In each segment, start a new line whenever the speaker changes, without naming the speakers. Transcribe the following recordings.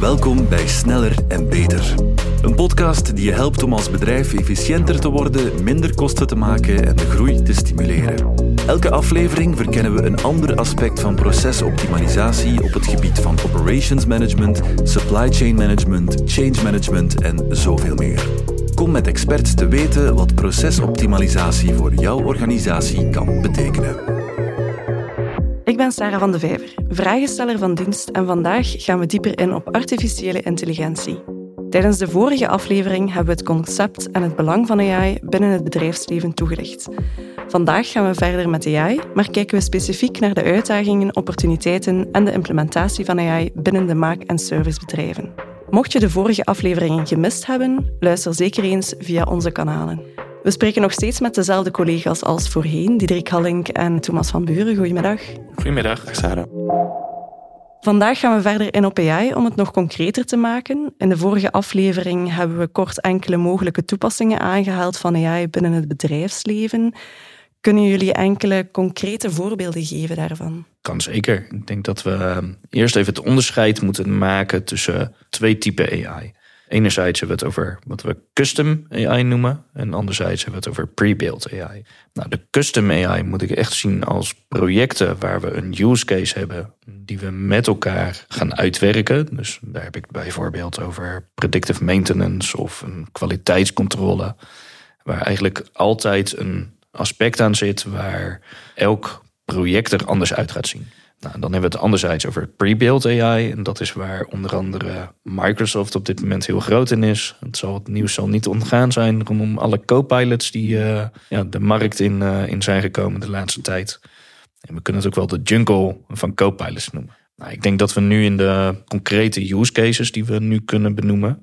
Welkom bij Sneller en Beter. Een podcast die je helpt om als bedrijf efficiënter te worden, minder kosten te maken en de groei te stimuleren. Elke aflevering verkennen we een ander aspect van procesoptimalisatie op het gebied van operations management, supply chain management, change management en zoveel meer. Kom met experts te weten wat procesoptimalisatie voor jouw organisatie kan betekenen.
Ik ben Sarah van de Vijver, vragensteller van dienst en vandaag gaan we dieper in op artificiële intelligentie. Tijdens de vorige aflevering hebben we het concept en het belang van AI binnen het bedrijfsleven toegelicht. Vandaag gaan we verder met AI, maar kijken we specifiek naar de uitdagingen, opportuniteiten en de implementatie van AI binnen de maak- en servicebedrijven. Mocht je de vorige afleveringen gemist hebben, luister zeker eens via onze kanalen. We spreken nog steeds met dezelfde collega's als voorheen, Diederik Hallink en Thomas van Buren. Goedemiddag.
Goedemiddag, Sarah.
Vandaag gaan we verder in op AI om het nog concreter te maken. In de vorige aflevering hebben we kort enkele mogelijke toepassingen aangehaald van AI binnen het bedrijfsleven. Kunnen jullie enkele concrete voorbeelden geven daarvan?
Kan zeker. Ik denk dat we ehm, eerst even het onderscheid moeten maken tussen twee typen AI. Enerzijds hebben we het over wat we custom AI noemen. En anderzijds hebben we het over pre-built AI. Nou, de custom AI moet ik echt zien als projecten waar we een use case hebben die we met elkaar gaan uitwerken. Dus daar heb ik bijvoorbeeld over predictive maintenance of een kwaliteitscontrole. Waar eigenlijk altijd een aspect aan zit waar elk project er anders uit gaat zien. Nou, dan hebben we het anderzijds over pre-built AI. En dat is waar onder andere Microsoft op dit moment heel groot in is. Het, zal, het nieuws zal niet ontgaan zijn rondom alle co-pilots die uh, ja, de markt in, uh, in zijn gekomen de laatste tijd. En we kunnen het ook wel de jungle van co-pilots noemen. Nou, ik denk dat we nu in de concrete use cases die we nu kunnen benoemen,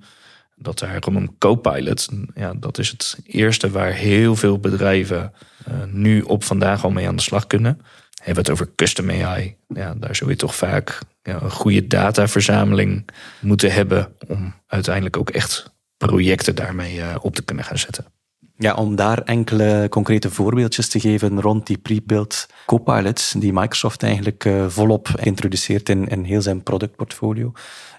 dat daar rondom Copilot, ja, dat is het eerste waar heel veel bedrijven uh, nu op vandaag al mee aan de slag kunnen hebben we het over custom AI. Ja, daar zul je toch vaak ja, een goede dataverzameling moeten hebben om uiteindelijk ook echt projecten daarmee uh, op te kunnen gaan zetten.
Ja, om daar enkele concrete voorbeeldjes te geven rond die pre-built copilots die Microsoft eigenlijk uh, volop introduceert in, in heel zijn productportfolio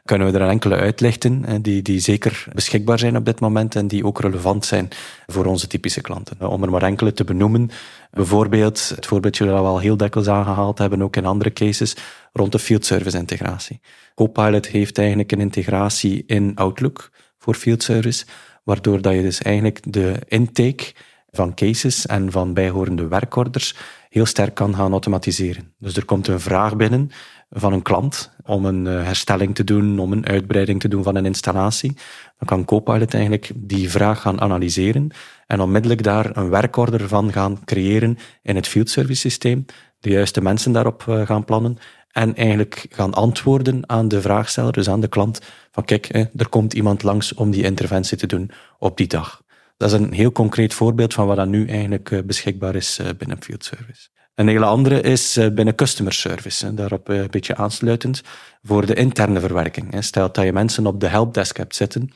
kunnen we er enkele uitlichten die, die zeker beschikbaar zijn op dit moment en die ook relevant zijn voor onze typische klanten. Om er maar enkele te benoemen. Bijvoorbeeld het voorbeeldje dat we al heel dikwijls aangehaald hebben, ook in andere cases, rond de field service integratie. Copilot heeft eigenlijk een integratie in Outlook voor field service, waardoor dat je dus eigenlijk de intake van cases en van bijhorende werkorders heel sterk kan gaan automatiseren. Dus er komt een vraag binnen van een klant om een eh, herstelling te doen, om een uitbreiding te doen van een installatie. Dan kan Copilot eigenlijk die vraag gaan analyseren en onmiddellijk daar een werkorder van gaan creëren in het field service systeem, de juiste mensen daarop eh, gaan plannen en eigenlijk gaan antwoorden aan de vraagsteller, dus aan de klant, van kijk, er komt iemand langs om die interventie te doen op die dag. Dat is een heel concreet voorbeeld van wat dat nu eigenlijk eh, beschikbaar is binnen field service. Een hele andere is eh, binnen customer service. Daarop eh, een beetje aansluitend voor de interne verwerking. Stel dat je mensen op de helpdesk hebt zitten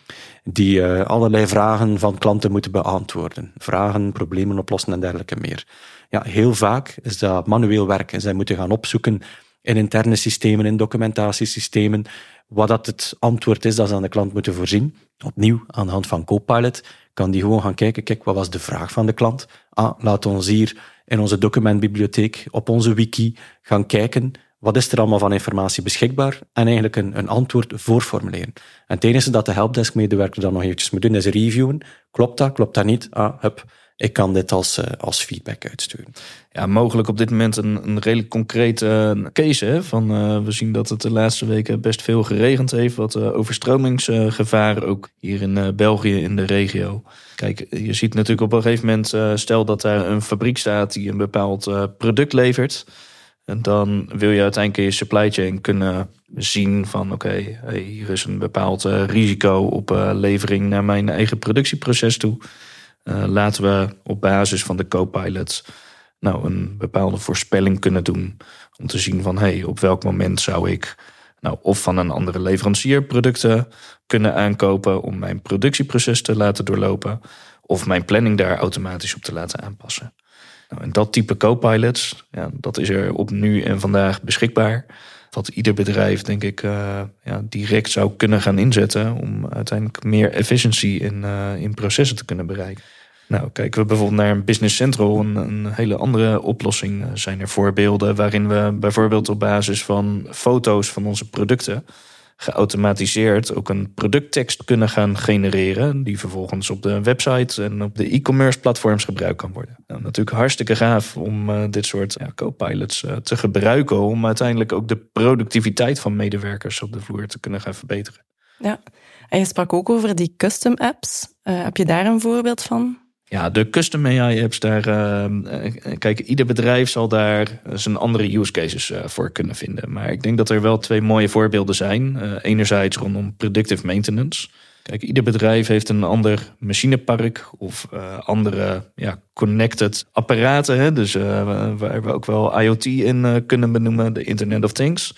die eh, allerlei vragen van klanten moeten beantwoorden. Vragen, problemen oplossen en dergelijke meer. Ja, heel vaak is dat manueel werk. Zij moeten gaan opzoeken in interne systemen, in documentatiesystemen, wat dat het antwoord is dat ze aan de klant moeten voorzien. Opnieuw, aan de hand van Copilot, kan die gewoon gaan kijken, kijk, wat was de vraag van de klant? Ah, laat ons hier in onze documentbibliotheek, op onze wiki gaan kijken wat is er allemaal van informatie beschikbaar en eigenlijk een, een antwoord voorformuleren. En het enige dat de helpdesk-medewerker dan nog eventjes moet doen, is reviewen. Klopt dat? Klopt dat niet? Ah, hup, ik kan dit als, uh, als feedback uitsturen.
Ja, mogelijk op dit moment een, een redelijk concrete uh, case. Van, uh, we zien dat het de laatste weken best veel geregend heeft. Wat overstromingsgevaar ook hier in België in de regio. Kijk, je ziet natuurlijk op een gegeven moment, stel dat daar een fabriek staat die een bepaald product levert. En dan wil je uiteindelijk in je supply chain kunnen zien van oké, hier is een bepaald risico op levering naar mijn eigen productieproces toe. Uh, laten we op basis van de co-pilots nou, een bepaalde voorspelling kunnen doen. Om te zien van hey, op welk moment zou ik nou, of van een andere leverancier producten kunnen aankopen om mijn productieproces te laten doorlopen. Of mijn planning daar automatisch op te laten aanpassen. Nou, en dat type co-pilots, ja, dat is er op nu en vandaag beschikbaar. Wat ieder bedrijf, denk ik, uh, ja, direct zou kunnen gaan inzetten om uiteindelijk meer efficiëntie in, uh, in processen te kunnen bereiken. Nou, kijken we bijvoorbeeld naar een Business Central, een, een hele andere oplossing. Zijn er voorbeelden waarin we bijvoorbeeld op basis van foto's van onze producten geautomatiseerd ook een producttekst kunnen gaan genereren. Die vervolgens op de website en op de e-commerce platforms gebruikt kan worden. Nou, natuurlijk hartstikke gaaf om uh, dit soort ja, co-pilots uh, te gebruiken. Om uiteindelijk ook de productiviteit van medewerkers op de vloer te kunnen gaan verbeteren.
Ja, en je sprak ook over die custom apps. Uh, heb je daar een voorbeeld van?
Ja, de custom AI apps, daar, uh, kijk, ieder bedrijf zal daar zijn andere use cases uh, voor kunnen vinden. Maar ik denk dat er wel twee mooie voorbeelden zijn. Uh, enerzijds rondom predictive maintenance. Kijk, ieder bedrijf heeft een ander machinepark of andere ja, connected apparaten. Hè? Dus waar we ook wel IoT in kunnen benoemen, de Internet of Things.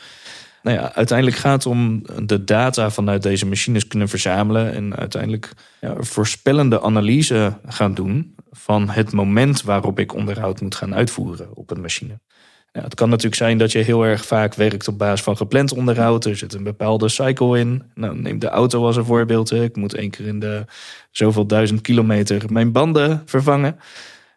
Nou ja, uiteindelijk gaat het om de data vanuit deze machines kunnen verzamelen en uiteindelijk ja, voorspellende analyse gaan doen van het moment waarop ik onderhoud moet gaan uitvoeren op een machine. Ja, het kan natuurlijk zijn dat je heel erg vaak werkt op basis van gepland onderhoud. Er zit een bepaalde cycle in. Nou, neem de auto als een voorbeeld. Ik moet één keer in de zoveel duizend kilometer mijn banden vervangen.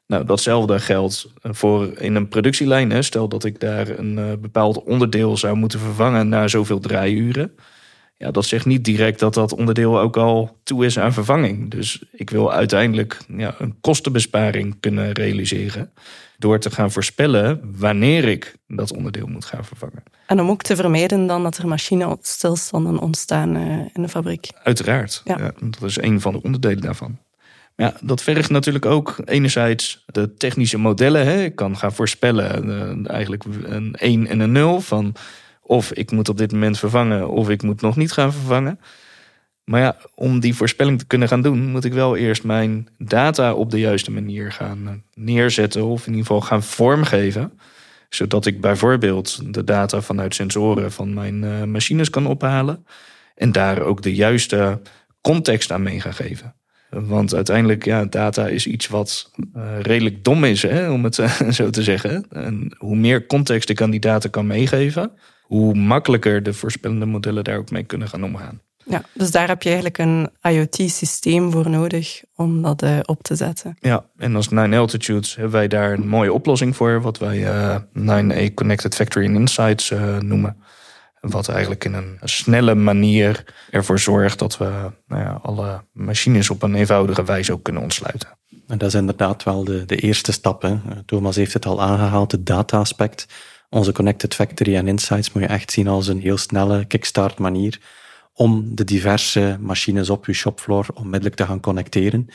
Nou, datzelfde geldt voor in een productielijn. Hè. Stel dat ik daar een uh, bepaald onderdeel zou moeten vervangen na zoveel draaiuren. Ja, dat zegt niet direct dat dat onderdeel ook al toe is aan vervanging. Dus ik wil uiteindelijk ja, een kostenbesparing kunnen realiseren. Door te gaan voorspellen wanneer ik dat onderdeel moet gaan vervangen.
En om ook te vermijden dan dat er machinestillstanden ontstaan uh, in de fabriek.
Uiteraard. Ja. ja. dat is een van de onderdelen daarvan. Ja, dat vergt natuurlijk ook enerzijds de technische modellen. Hè. Ik kan gaan voorspellen uh, eigenlijk een 1 en een 0 van of ik moet op dit moment vervangen of ik moet nog niet gaan vervangen. Maar ja, om die voorspelling te kunnen gaan doen, moet ik wel eerst mijn data op de juiste manier gaan eh, neerzetten of in ieder geval gaan vormgeven. Zodat ik bijvoorbeeld de data vanuit sensoren van mijn uh, machines kan ophalen en daar ook de juiste context aan mee gaan geven. Want uiteindelijk, ja, data is iets wat uh, redelijk dom is, hè, om het uh, zo te zeggen. En hoe meer context ik aan die data kan meegeven, hoe makkelijker de voorspellende modellen daar ook mee kunnen gaan omgaan.
Ja, dus daar heb je eigenlijk een IoT-systeem voor nodig om dat uh, op te zetten.
Ja, en als Nine Altitudes hebben wij daar een mooie oplossing voor, wat wij 9A Connected Factory and Insights noemen. Wat eigenlijk in een snelle manier ervoor zorgt dat we nou ja, alle machines op een eenvoudige wijze ook kunnen ontsluiten.
En dat is inderdaad wel de, de eerste stap. Thomas heeft het al aangehaald, het data-aspect. Onze Connected Factory en Insights moet je echt zien als een heel snelle kickstart manier om de diverse machines op je shopfloor onmiddellijk te gaan connecteren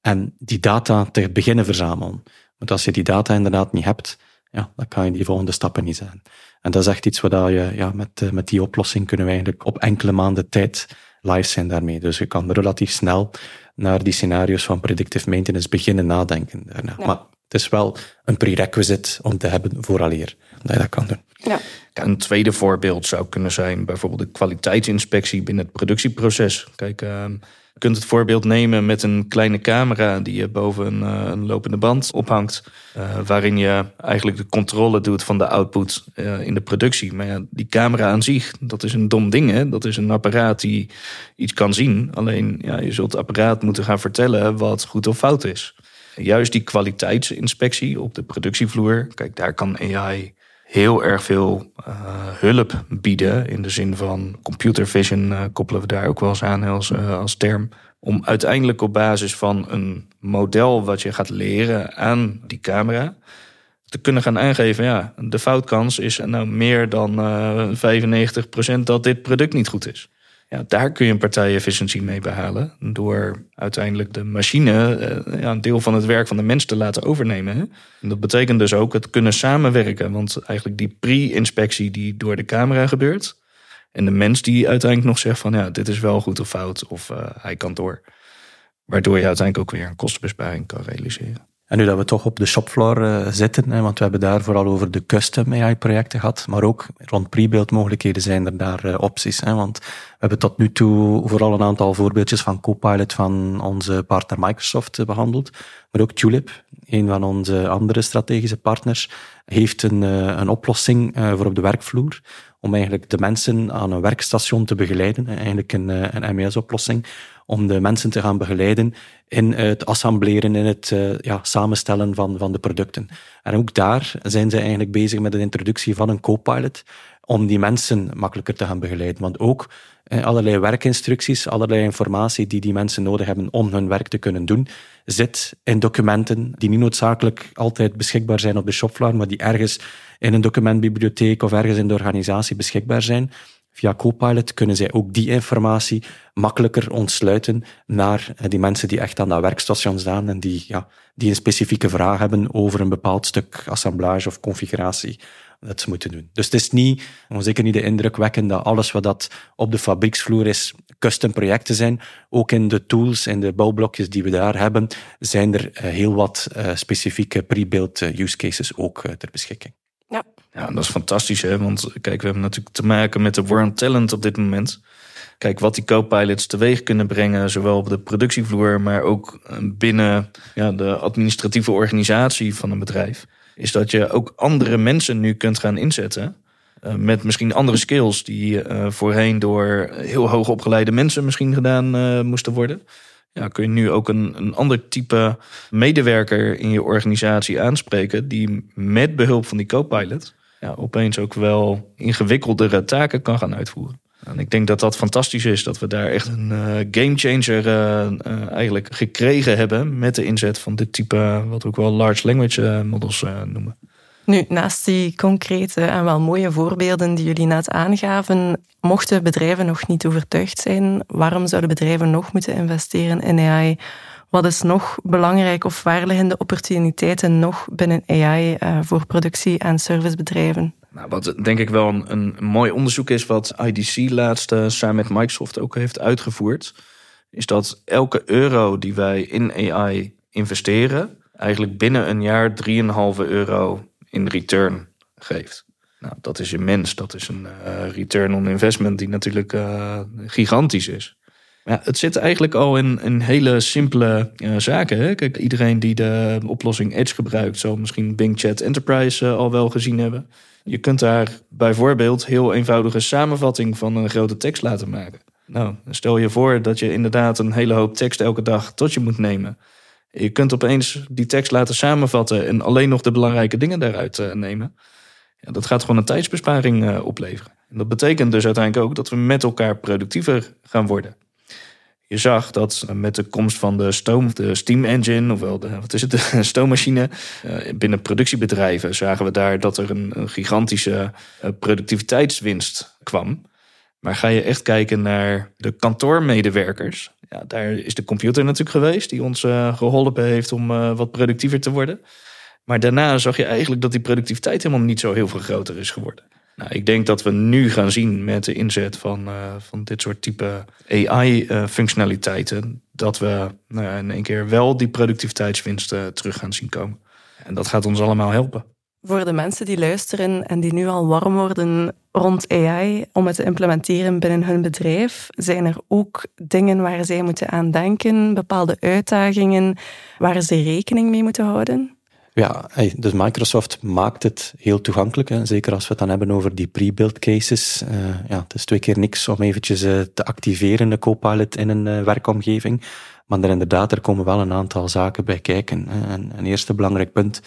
en die data te beginnen verzamelen. Want als je die data inderdaad niet hebt, ja, dan kan je die volgende stappen niet zijn. En dat is echt iets waar je, ja, met, eh, met die oplossing kunnen we eigenlijk op enkele maanden tijd live zijn daarmee. Dus je kan relatief snel naar die scenario's van predictive maintenance beginnen nadenken daarna. Maar het is wel een prerequisite om te hebben vooraleer dat je dat kan doen.
Ja. Een tweede voorbeeld zou kunnen zijn bijvoorbeeld de kwaliteitsinspectie binnen het productieproces. Kijk, ehm, je kunt het voorbeeld nemen met een kleine camera die je boven een, uh, een lopende band ophangt. Uh, waarin je eigenlijk de controle doet van de output uh, in de productie. Maar ja, die camera aan zich, dat is een dom ding. Hè? Dat is een apparaat die iets kan zien. Alleen ja, je zult het apparaat moeten gaan vertellen wat goed of fout is. Juist die kwaliteitsinspectie op de productievloer, kijk, daar kan AI heel erg veel uh, hulp bieden. In de zin van computer vision uh, koppelen we daar ook wel eens aan als, uh, als term. Om uiteindelijk op basis van een model wat je gaat leren aan die camera te kunnen gaan aangeven, ja, de foutkans is nou meer dan 95% dat dit product niet goed is. Ja, daar kun je een partij-efficiëntie mee behalen. Door uiteindelijk de machine ja, een deel van het werk van de mens te laten overnemen. Hè? En dat betekent dus ook het kunnen samenwerken. Want eigenlijk die pre-inspectie die door de camera gebeurt. En de mens die uiteindelijk nog zegt van ja, dit is wel goed of fout. Of uh, hij kan door. Waardoor je uiteindelijk ook weer een kostenbesparing kan realiseren.
En nu dat we toch op de shopfloor uh, zitten, hè, want we hebben daar vooral over de custom AI-projecten gehad, maar ook rond pre-build mogelijkheden zijn er daar uh, opties. Hè, want we hebben tot nu toe vooral een aantal voorbeeldjes van Copilot van onze partner Microsoft behandeld, maar ook Tulip, een van onze andere strategische partners, heeft een, een oplossing voor op de werkvloer om eigenlijk de mensen aan een werkstation te begeleiden. Eigenlijk een, een MES-oplossing om de mensen te gaan begeleiden in het assembleren, in het ja, samenstellen van, van de producten. En ook daar zijn ze eigenlijk bezig met de introductie van een co-pilot om die mensen makkelijker te gaan begeleiden. Want ook eh, allerlei werkinstructies, allerlei informatie die die mensen nodig hebben om hun werk te kunnen doen, zit in documenten die niet noodzakelijk altijd beschikbaar zijn op de shopfloor, maar die ergens in een documentbibliotheek of ergens in de organisatie beschikbaar zijn. Via Copilot kunnen zij ook die informatie makkelijker ontsluiten naar eh, die mensen die echt aan dat werkstation staan en die, ja, die een specifieke vraag hebben over een bepaald stuk assemblage of configuratie dat ze moeten doen. Dus het is niet, zeker niet de indruk wekken dat alles wat dat op de fabrieksvloer is, custom projecten zijn. Ook in de tools en de bouwblokjes die we daar hebben, zijn er eh, heel wat uh, specifieke pre-built eh, use cases ook ter beschikking.
Ja. ja, dat is fantastisch, hè? want kijk, we hebben natuurlijk te maken met de warm talent op dit moment. Kijk, wat die co-pilots teweeg kunnen brengen, zowel op de productievloer, maar ook binnen ja, de administratieve organisatie van een bedrijf is dat je ook andere mensen nu kunt gaan inzetten. Uh, met misschien andere skills die uh, voorheen door heel hoog opgeleide mensen misschien gedaan moesten worden. Ja, kun je nu ook een, een ander type medewerker in je organisatie aanspreken die met behulp van die co-pilot ja, opeens ook wel ingewikkeldere taken kan gaan uitvoeren. En ik denk dat dat fantastisch is, dat we daar echt een uh, gamechanger uh, uh, eigenlijk gekregen hebben met de inzet van dit type, wat we ook wel large language models noemen.
Nu, naast die concrete en wel mooie voorbeelden die jullie net aangaven, mochten bedrijven nog niet overtuigd zijn, waarom zouden bedrijven nog moeten investeren in AI? Wat is nog belangrijk of waar liggen de opportuniteiten nog binnen AI voor productie- en servicebedrijven?
Nou, wat denk ik wel een, een mooi onderzoek is, wat IDC laatst uh, samen met Microsoft ook heeft uitgevoerd, is dat elke euro die wij in AI investeren, eigenlijk binnen een jaar 3,5 euro in return geeft. Nou, dat is immens. Dat is een uh, return on investment die natuurlijk uh, gigantisch is. Ja, het zit eigenlijk al in, hele simpele zaken. Hè? Kijk, iedereen die de oplossing Edge gebruikt, zal misschien Bing Chat Enterprise al wel gezien hebben. Je kunt daar bijvoorbeeld heel eenvoudige samenvatting van een grote tekst laten maken. Nou, stel je voor dat je inderdaad een hele hoop tekst elke dag tot je moet nemen. Je kunt opeens die tekst laten samenvatten en alleen nog de belangrijke dingen daaruit uh, nemen. Ja, dat gaat gewoon een tijdsbesparing uh, opleveren. En dat betekent dus uiteindelijk ook dat we met elkaar productiever gaan worden. Je zag dat met de komst van de stoom, de steam engine, ofwel de, wat is het, de stoommachine, eh, binnen productiebedrijven zagen we daar dat er een, een gigantische eh, productiviteitswinst kwam. Maar ga je echt kijken naar de kantoormedewerkers, ja, daar is de computer natuurlijk geweest die ons uh, geholpen heeft om wat productiever te worden. Maar daarna zag je eigenlijk dat die productiviteit helemaal niet zo heel veel groter is geworden. Nou, ik denk dat we nu gaan zien met de inzet van, uh, van dit soort type AI-functionaliteiten, dat we nou, in één keer wel die productiviteitswinsten terug gaan zien komen. En dat gaat ons allemaal helpen.
Voor de mensen die luisteren en die nu al warm worden rond AI om het te implementeren binnen hun bedrijf, zijn er ook dingen waar zij moeten aan denken, bepaalde uitdagingen waar ze rekening mee moeten houden?
Ja, dus Microsoft maakt het heel toegankelijk. Hè. Zeker als we het dan hebben over die pre-built cases. Uh, ja, het is twee keer niks om eventjes uh, te activeren, de Copilot, in een uh, werkomgeving. Maar er inderdaad, er komen wel een aantal zaken bij kijken. En een eerste belangrijk punt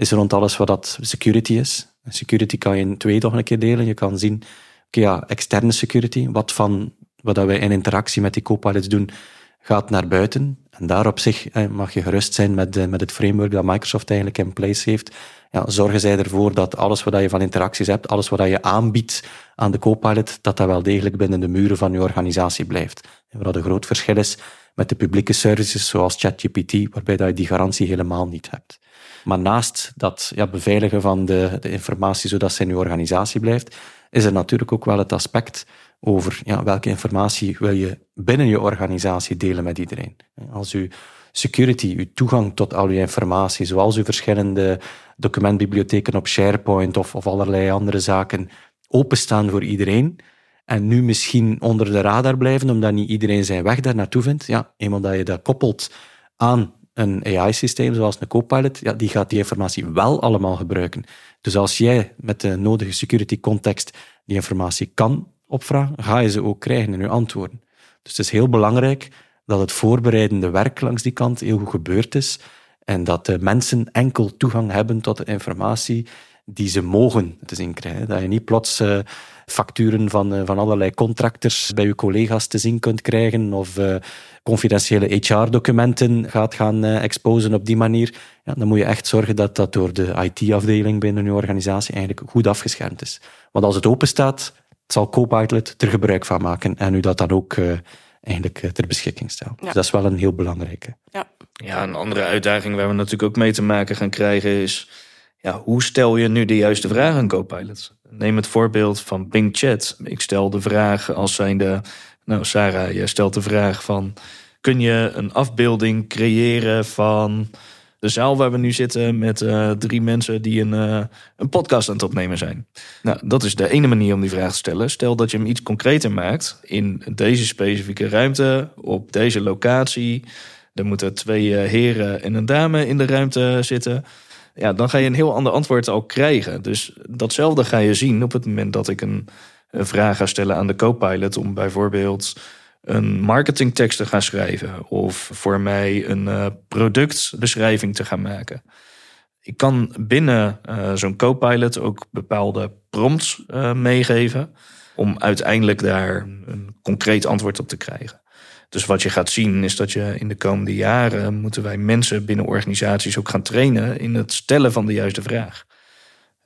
is rond alles wat dat security is. Security kan je in twee toch een keer delen. Je kan zien, okay, ja, externe security, wat van wat wij in interactie met die Copilots doen, gaat naar buiten. En daar op zich mag je gerust zijn met, eh, met het framework dat Microsoft eigenlijk in place heeft. Ja, zorgen zij ervoor dat alles wat je van interacties hebt, alles wat je aanbiedt aan de Copilot, dat dat wel degelijk binnen de muren van je organisatie blijft. En wat een groot verschil is met de publieke services zoals ChatGPT, waarbij je die garantie helemaal niet hebt. Maar naast dat ja, beveiligen van de, de informatie zodat ze in je organisatie blijft, is er natuurlijk ook wel het aspect over ja, welke informatie wil je binnen je organisatie delen met iedereen. Als u security, uw toegang tot al uw informatie, zoals uw verschillende documentbibliotheken op SharePoint of, of allerlei andere zaken, openstaan voor iedereen, en nu misschien onder de radar blijven, omdat niet iedereen zijn weg daar naartoe vindt, ja, eenmaal dat je dat koppelt aan Een AI-systeem zoals een Copilot, ja, die gaat die informatie wel allemaal gebruiken. Dus als jij met de nodige security context die informatie kan opvragen, ga je ze ook krijgen in je antwoorden. Dus het is heel belangrijk dat het voorbereidende werk langs die kant heel goed gebeurd is en dat de mensen enkel toegang hebben tot de informatie die ze mogen te zien krijgen. Dat je niet plots uh, facturen van, uh, van allerlei contractors bij je collega's te zien kunt krijgen of uh, confidentiële HR-documenten gaat gaan exposen op die manier. Ja, dan moet je echt zorgen dat dat door de IT-afdeling binnen je organisatie eigenlijk goed afgeschermd is. Want als het open staat, zal Copilot er gebruik van maken en u dat dan ook eigenlijk ter beschikking stellen. Dus dat is wel een heel belangrijke.
Ja. ja, een andere uitdaging waar we natuurlijk ook mee te maken gaan krijgen is ja, hoe stel je nu de juiste vraag aan Copilot? Neem het voorbeeld van Bing Chat. Ik stel de vraag als zijnde, nou Sarah, jij stelt de vraag van, kun je een afbeelding creëren van de zaal waar we nu zitten met uh, drie mensen die een, uh, een podcast aan het opnemen zijn. Nou, dat is de ene manier om die vraag te stellen. Stel dat je hem iets concreter maakt in deze specifieke ruimte, op deze locatie. Er moeten twee uh, heren en een dame in de ruimte zitten ja, dan ga je een heel ander antwoord al krijgen. Dus datzelfde ga je zien op het moment dat ik een, vraag ga stellen aan de Copilot om bijvoorbeeld een marketingtekst te gaan schrijven of voor mij een uh, productbeschrijving te gaan maken. Ik kan binnen uh, zo'n Copilot ook bepaalde prompts uh, meegeven om uiteindelijk daar een concreet antwoord op te krijgen. Dus wat je gaat zien is dat je in de komende jaren moeten wij mensen binnen organisaties ook gaan trainen in het stellen van de juiste vraag.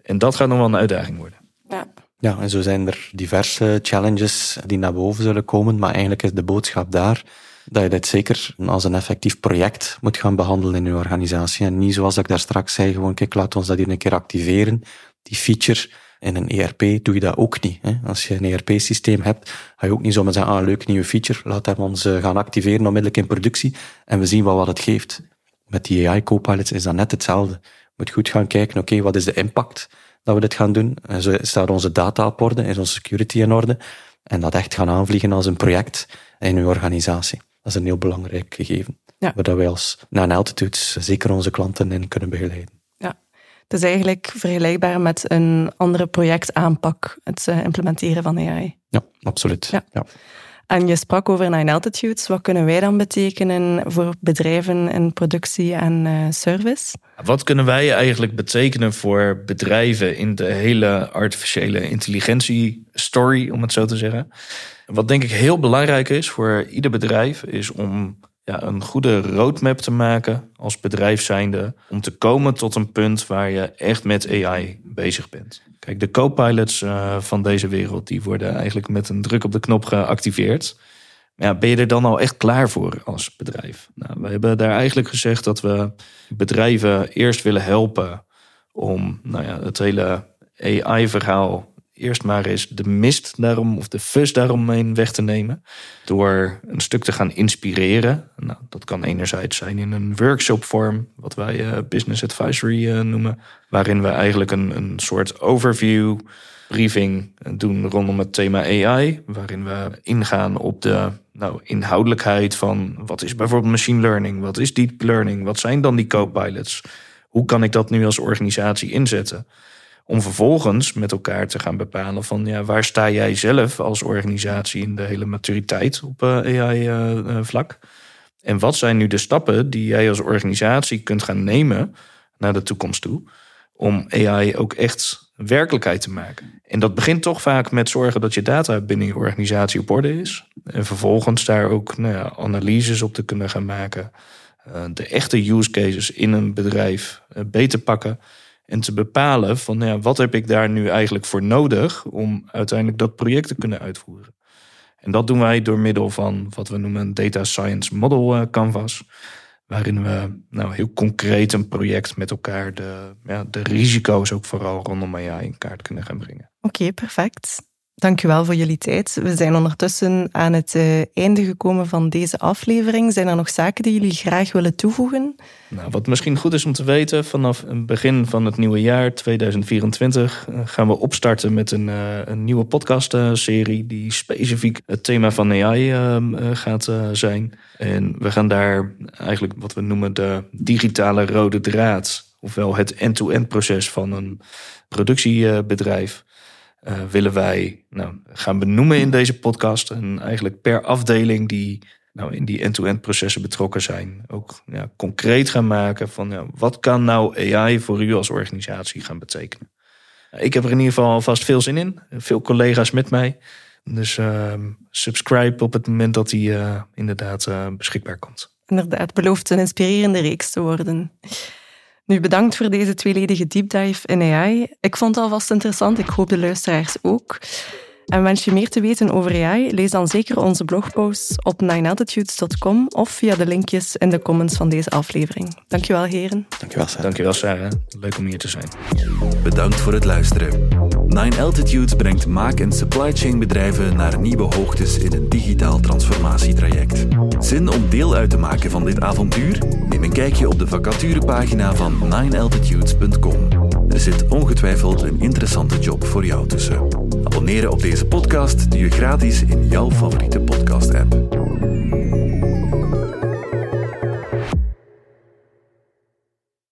En dat gaat nog wel een uitdaging worden.
Ja. Ja, en zo zijn er diverse challenges die naar boven zullen komen, maar eigenlijk is de boodschap daar dat je dit zeker als een effectief project moet gaan behandelen in je organisatie. En niet zoals ik daar straks zei, gewoon kijk, laat ons dat hier een keer activeren, die feature, in een ERP doe je dat ook niet. Hè. Als je een ERP-systeem hebt, ga je ook niet zomaar zeggen, ah, leuk nieuwe feature, laat hem ons eh, gaan activeren onmiddellijk in productie en we zien wel wat het geeft. Met die AI-copilots is dat net hetzelfde. Je moet goed gaan kijken, oké, wat is de impact dat we dit gaan doen? En zo staat onze data op orde, is onze security in orde? En dat echt gaan aanvliegen als een project in uw organisatie. Dat is een heel belangrijk gegeven. Ja. Waar wij als Nan Altitudes zeker onze klanten in kunnen begeleiden.
Het is eigenlijk vergelijkbaar met een andere projectaanpak, het eh, implementeren van AI.
Ja, absoluut. Ja. ja.
En je sprak over Nine Altitudes. Wat kunnen wij dan betekenen voor bedrijven in productie en uh, service?
Wat kunnen wij eigenlijk betekenen voor bedrijven in de hele artificiële intelligentie story, om het zo te zeggen? Wat denk ik heel belangrijk is voor ieder bedrijf, is om ja, een goede roadmap te maken als bedrijf zijnde. Om te komen tot een punt waar je echt met AI bezig bent. Kijk, de co-pilots uh, van deze wereld, die worden eigenlijk met een druk op de knop geactiveerd. Ja, ben je er dan al echt klaar voor als bedrijf? Nou, we hebben daar eigenlijk gezegd dat we bedrijven eerst willen helpen om nou ja, het hele AI-verhaal eerst maar eens de mist daarom of de fus daaromheen weg te nemen. Door een stuk te gaan inspireren. Nou, dat kan enerzijds zijn in een workshopvorm, wat wij uh, business advisory uh, noemen. Waarin we eigenlijk een, een soort overview briefing doen rondom het thema AI. Waarin we ingaan op de nou, inhoudelijkheid van wat is bijvoorbeeld machine learning, wat is deep learning, wat zijn dan die co-pilots? Hoe kan ik dat nu als organisatie inzetten? Om vervolgens met elkaar te gaan bepalen van ja, waar sta jij zelf als organisatie in de hele maturiteit op eh, AI-vlak? Eh, eh, en wat zijn nu de stappen die jij als organisatie kunt gaan nemen naar de toekomst toe? Om AI ook echt werkelijkheid te maken. En dat begint toch vaak met zorgen dat je data binnen je organisatie op orde is. En vervolgens daar ook nou ja, analyses op te kunnen gaan maken. de echte use cases in een bedrijf beter pakken. En te bepalen van ja, wat heb ik daar nu eigenlijk voor nodig om uiteindelijk dat project te kunnen uitvoeren. En dat doen wij door middel van wat we noemen een Data Science Model eh, Canvas. Waarin we nou, heel concreet een project met elkaar de, ja, de risico's ook vooral rondom AI in kaart kunnen gaan brengen.
Oké, perfect. Dank u wel voor jullie tijd. We zijn ondertussen aan het uh, einde gekomen van deze aflevering. Zijn er nog zaken die jullie graag willen toevoegen?
Nou, wat misschien goed is om te weten, vanaf het begin van het nieuwe jaar 2024 uh, gaan we opstarten met een, uh, een nieuwe podcastserie die specifiek het thema van AI ehm, gaat zijn. En we gaan daar eigenlijk wat we noemen de digitale rode draad, ofwel het end-to-end proces van een productiebedrijf uh, willen wij nou, gaan benoemen in deze podcast. En eigenlijk per afdeling die nou, in die end-to-end processen betrokken zijn, ook ja, concreet gaan maken van ja, wat kan nou AI voor u als organisatie gaan betekenen. Ik heb er in ieder geval vast veel zin in. Veel collega's met mij. Dus uh, subscribe op het moment dat die uh, inderdaad uh, beschikbaar komt.
Inderdaad, belooft een inspirerende reeks te worden. Nu, bedankt voor deze tweeledige deep dive in AI. Ik vond het alvast interessant. Ik hoop de luisteraars ook. En wens je meer te weten over AI? Lees dan zeker onze blogposts op ninealtitudes.com of via de linkjes in de comments van deze aflevering. Dankjewel, heren.
Dankjewel, Sarah.
Dankjewel, Sarah. Leuk om hier te zijn.
Bedankt voor het luisteren. Nine Altitudes brengt maak- en supply chain bedrijven naar nieuwe hoogtes in een digitaal transformatietraject. Zin om deel uit te maken van dit avontuur? Neem een kijkje op de vacaturepagina van ninealtitudes.com. Er zit ongetwijfeld een interessante job voor jou tussen. Abonneren op deze podcast doe je gratis in jouw favoriete podcast